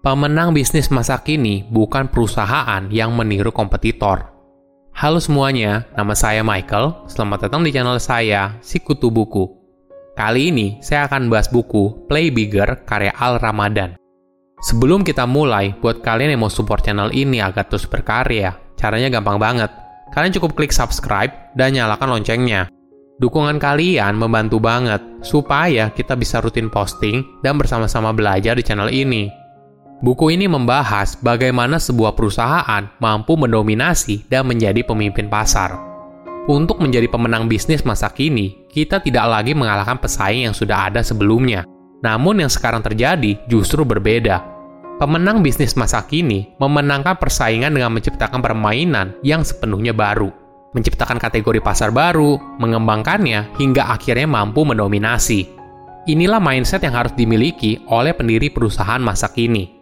Pemenang bisnis masa kini bukan perusahaan yang meniru kompetitor. Halo semuanya, nama saya Michael. Selamat datang di channel saya, Sikutu Buku. Kali ini saya akan bahas buku Play Bigger karya Al Ramadan. Sebelum kita mulai, buat kalian yang mau support channel ini agar terus berkarya, caranya gampang banget. Kalian cukup klik subscribe dan nyalakan loncengnya. Dukungan kalian membantu banget supaya kita bisa rutin posting dan bersama-sama belajar di channel ini. Buku ini membahas bagaimana sebuah perusahaan mampu mendominasi dan menjadi pemimpin pasar. Untuk menjadi pemenang bisnis masa kini, kita tidak lagi mengalahkan pesaing yang sudah ada sebelumnya. Namun yang sekarang terjadi justru berbeda. Pemenang bisnis masa kini memenangkan persaingan dengan menciptakan permainan yang sepenuhnya baru. Menciptakan kategori pasar baru, mengembangkannya, hingga akhirnya mampu mendominasi. Inilah mindset yang harus dimiliki oleh pendiri perusahaan masa kini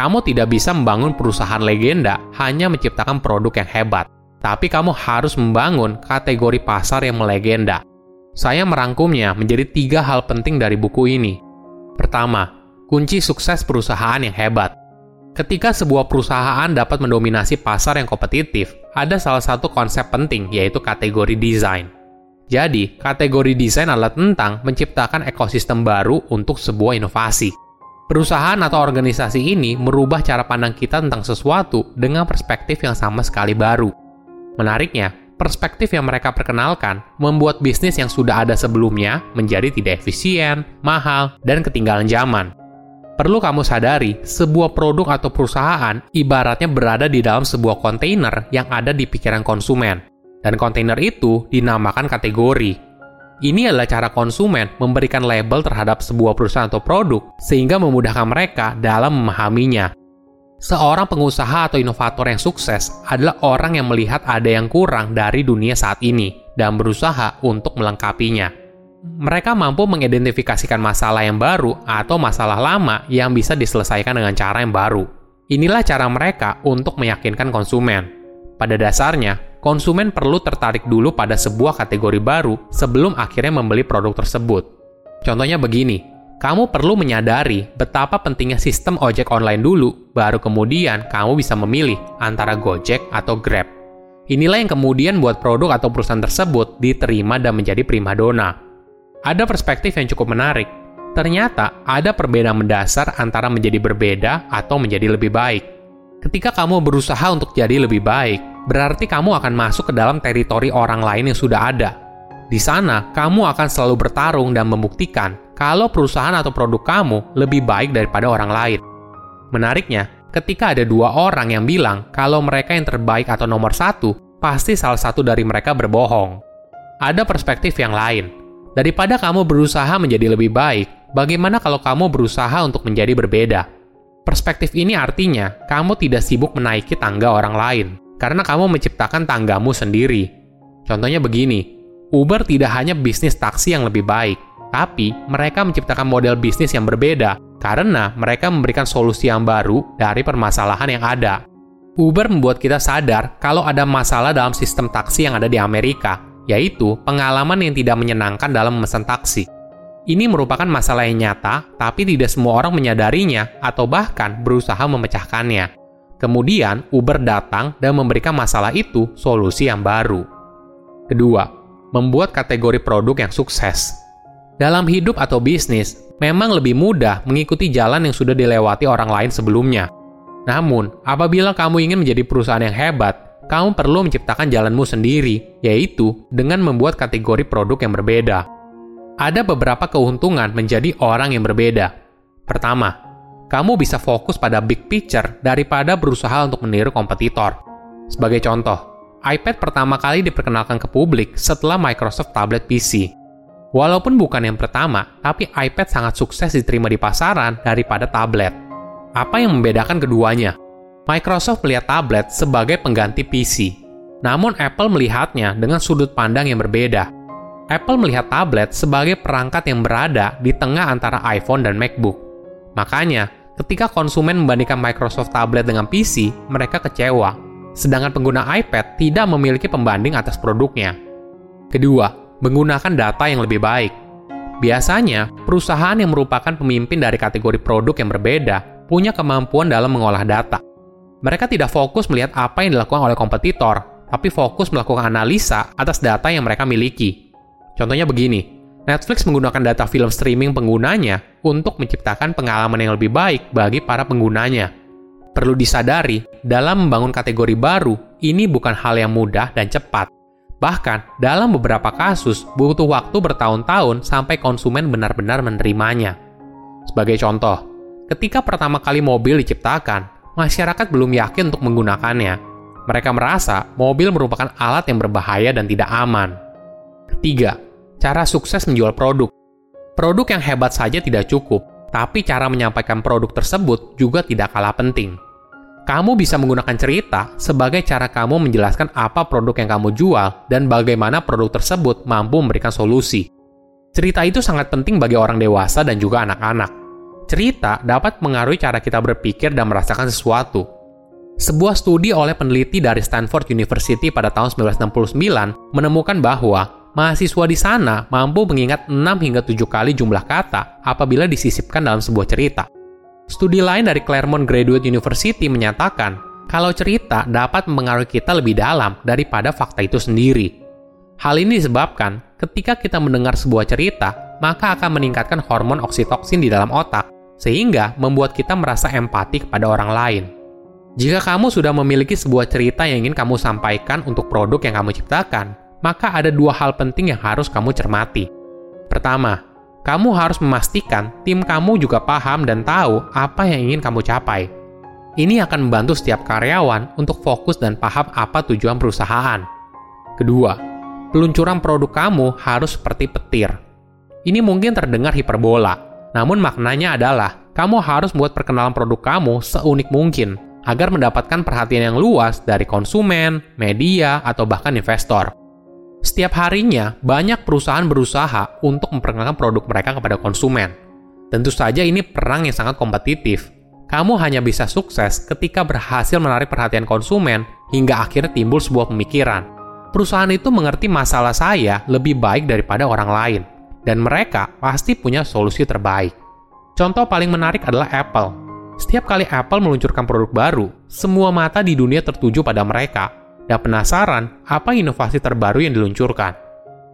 kamu tidak bisa membangun perusahaan legenda hanya menciptakan produk yang hebat, tapi kamu harus membangun kategori pasar yang melegenda. Saya merangkumnya menjadi tiga hal penting dari buku ini. Pertama, kunci sukses perusahaan yang hebat. Ketika sebuah perusahaan dapat mendominasi pasar yang kompetitif, ada salah satu konsep penting yaitu kategori desain. Jadi, kategori desain adalah tentang menciptakan ekosistem baru untuk sebuah inovasi. Perusahaan atau organisasi ini merubah cara pandang kita tentang sesuatu dengan perspektif yang sama sekali baru. Menariknya, perspektif yang mereka perkenalkan membuat bisnis yang sudah ada sebelumnya menjadi tidak efisien, mahal, dan ketinggalan zaman. Perlu kamu sadari, sebuah produk atau perusahaan ibaratnya berada di dalam sebuah kontainer yang ada di pikiran konsumen. Dan kontainer itu dinamakan kategori, ini adalah cara konsumen memberikan label terhadap sebuah perusahaan atau produk sehingga memudahkan mereka dalam memahaminya. Seorang pengusaha atau inovator yang sukses adalah orang yang melihat ada yang kurang dari dunia saat ini dan berusaha untuk melengkapinya. Mereka mampu mengidentifikasikan masalah yang baru atau masalah lama yang bisa diselesaikan dengan cara yang baru. Inilah cara mereka untuk meyakinkan konsumen. Pada dasarnya, konsumen perlu tertarik dulu pada sebuah kategori baru sebelum akhirnya membeli produk tersebut. Contohnya begini, kamu perlu menyadari betapa pentingnya sistem ojek online dulu, baru kemudian kamu bisa memilih antara Gojek atau Grab. Inilah yang kemudian buat produk atau perusahaan tersebut diterima dan menjadi primadona. Ada perspektif yang cukup menarik. Ternyata ada perbedaan mendasar antara menjadi berbeda atau menjadi lebih baik. Ketika kamu berusaha untuk jadi lebih baik, berarti kamu akan masuk ke dalam teritori orang lain yang sudah ada. Di sana, kamu akan selalu bertarung dan membuktikan kalau perusahaan atau produk kamu lebih baik daripada orang lain. Menariknya, ketika ada dua orang yang bilang kalau mereka yang terbaik atau nomor satu, pasti salah satu dari mereka berbohong. Ada perspektif yang lain. Daripada kamu berusaha menjadi lebih baik, bagaimana kalau kamu berusaha untuk menjadi berbeda? Perspektif ini artinya kamu tidak sibuk menaiki tangga orang lain, karena kamu menciptakan tanggamu sendiri. Contohnya begini, Uber tidak hanya bisnis taksi yang lebih baik, tapi mereka menciptakan model bisnis yang berbeda karena mereka memberikan solusi yang baru dari permasalahan yang ada. Uber membuat kita sadar kalau ada masalah dalam sistem taksi yang ada di Amerika, yaitu pengalaman yang tidak menyenangkan dalam memesan taksi. Ini merupakan masalah yang nyata, tapi tidak semua orang menyadarinya atau bahkan berusaha memecahkannya. Kemudian, Uber datang dan memberikan masalah itu solusi yang baru. Kedua, membuat kategori produk yang sukses. Dalam hidup atau bisnis, memang lebih mudah mengikuti jalan yang sudah dilewati orang lain sebelumnya. Namun, apabila kamu ingin menjadi perusahaan yang hebat, kamu perlu menciptakan jalanmu sendiri, yaitu dengan membuat kategori produk yang berbeda. Ada beberapa keuntungan menjadi orang yang berbeda. Pertama, kamu bisa fokus pada big picture daripada berusaha untuk meniru kompetitor. Sebagai contoh, iPad pertama kali diperkenalkan ke publik setelah Microsoft Tablet PC. Walaupun bukan yang pertama, tapi iPad sangat sukses diterima di pasaran daripada tablet. Apa yang membedakan keduanya? Microsoft melihat tablet sebagai pengganti PC, namun Apple melihatnya dengan sudut pandang yang berbeda. Apple melihat tablet sebagai perangkat yang berada di tengah antara iPhone dan MacBook. Makanya, Ketika konsumen membandingkan Microsoft tablet dengan PC, mereka kecewa. Sedangkan pengguna iPad tidak memiliki pembanding atas produknya. Kedua, menggunakan data yang lebih baik. Biasanya, perusahaan yang merupakan pemimpin dari kategori produk yang berbeda punya kemampuan dalam mengolah data. Mereka tidak fokus melihat apa yang dilakukan oleh kompetitor, tapi fokus melakukan analisa atas data yang mereka miliki. Contohnya begini, Netflix menggunakan data film streaming penggunanya untuk menciptakan pengalaman yang lebih baik bagi para penggunanya. Perlu disadari, dalam membangun kategori baru, ini bukan hal yang mudah dan cepat. Bahkan, dalam beberapa kasus, butuh waktu bertahun-tahun sampai konsumen benar-benar menerimanya. Sebagai contoh, ketika pertama kali mobil diciptakan, masyarakat belum yakin untuk menggunakannya. Mereka merasa mobil merupakan alat yang berbahaya dan tidak aman. Ketiga, cara sukses menjual produk. Produk yang hebat saja tidak cukup, tapi cara menyampaikan produk tersebut juga tidak kalah penting kamu bisa menggunakan cerita sebagai cara kamu menjelaskan apa produk yang kamu jual dan bagaimana produk tersebut mampu memberikan solusi. Cerita itu sangat penting bagi orang dewasa dan juga anak-anak. Cerita dapat mengaruhi cara kita berpikir dan merasakan sesuatu. Sebuah studi oleh peneliti dari Stanford University pada tahun 1969 menemukan bahwa mahasiswa di sana mampu mengingat 6 hingga 7 kali jumlah kata apabila disisipkan dalam sebuah cerita. Studi lain dari Claremont Graduate University menyatakan kalau cerita dapat mengaruhi kita lebih dalam daripada fakta itu sendiri. Hal ini disebabkan ketika kita mendengar sebuah cerita, maka akan meningkatkan hormon oksitoksin di dalam otak, sehingga membuat kita merasa empati kepada orang lain. Jika kamu sudah memiliki sebuah cerita yang ingin kamu sampaikan untuk produk yang kamu ciptakan, maka ada dua hal penting yang harus kamu cermati. Pertama, kamu harus memastikan tim kamu juga paham dan tahu apa yang ingin kamu capai. Ini akan membantu setiap karyawan untuk fokus dan paham apa tujuan perusahaan. Kedua, peluncuran produk kamu harus seperti petir. Ini mungkin terdengar hiperbola, namun maknanya adalah kamu harus membuat perkenalan produk kamu seunik mungkin agar mendapatkan perhatian yang luas dari konsumen, media, atau bahkan investor. Setiap harinya, banyak perusahaan berusaha untuk memperkenalkan produk mereka kepada konsumen. Tentu saja ini perang yang sangat kompetitif. Kamu hanya bisa sukses ketika berhasil menarik perhatian konsumen hingga akhirnya timbul sebuah pemikiran. Perusahaan itu mengerti masalah saya lebih baik daripada orang lain, dan mereka pasti punya solusi terbaik. Contoh paling menarik adalah Apple. Setiap kali Apple meluncurkan produk baru, semua mata di dunia tertuju pada mereka dan penasaran apa inovasi terbaru yang diluncurkan.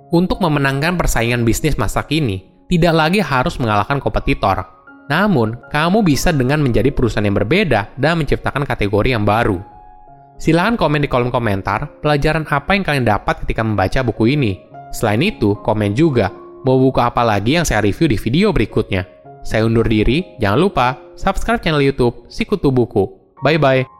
Untuk memenangkan persaingan bisnis masa kini, tidak lagi harus mengalahkan kompetitor. Namun, kamu bisa dengan menjadi perusahaan yang berbeda dan menciptakan kategori yang baru. Silahkan komen di kolom komentar pelajaran apa yang kalian dapat ketika membaca buku ini. Selain itu, komen juga mau buku apa lagi yang saya review di video berikutnya. Saya undur diri, jangan lupa subscribe channel YouTube Sikutu Buku. Bye bye.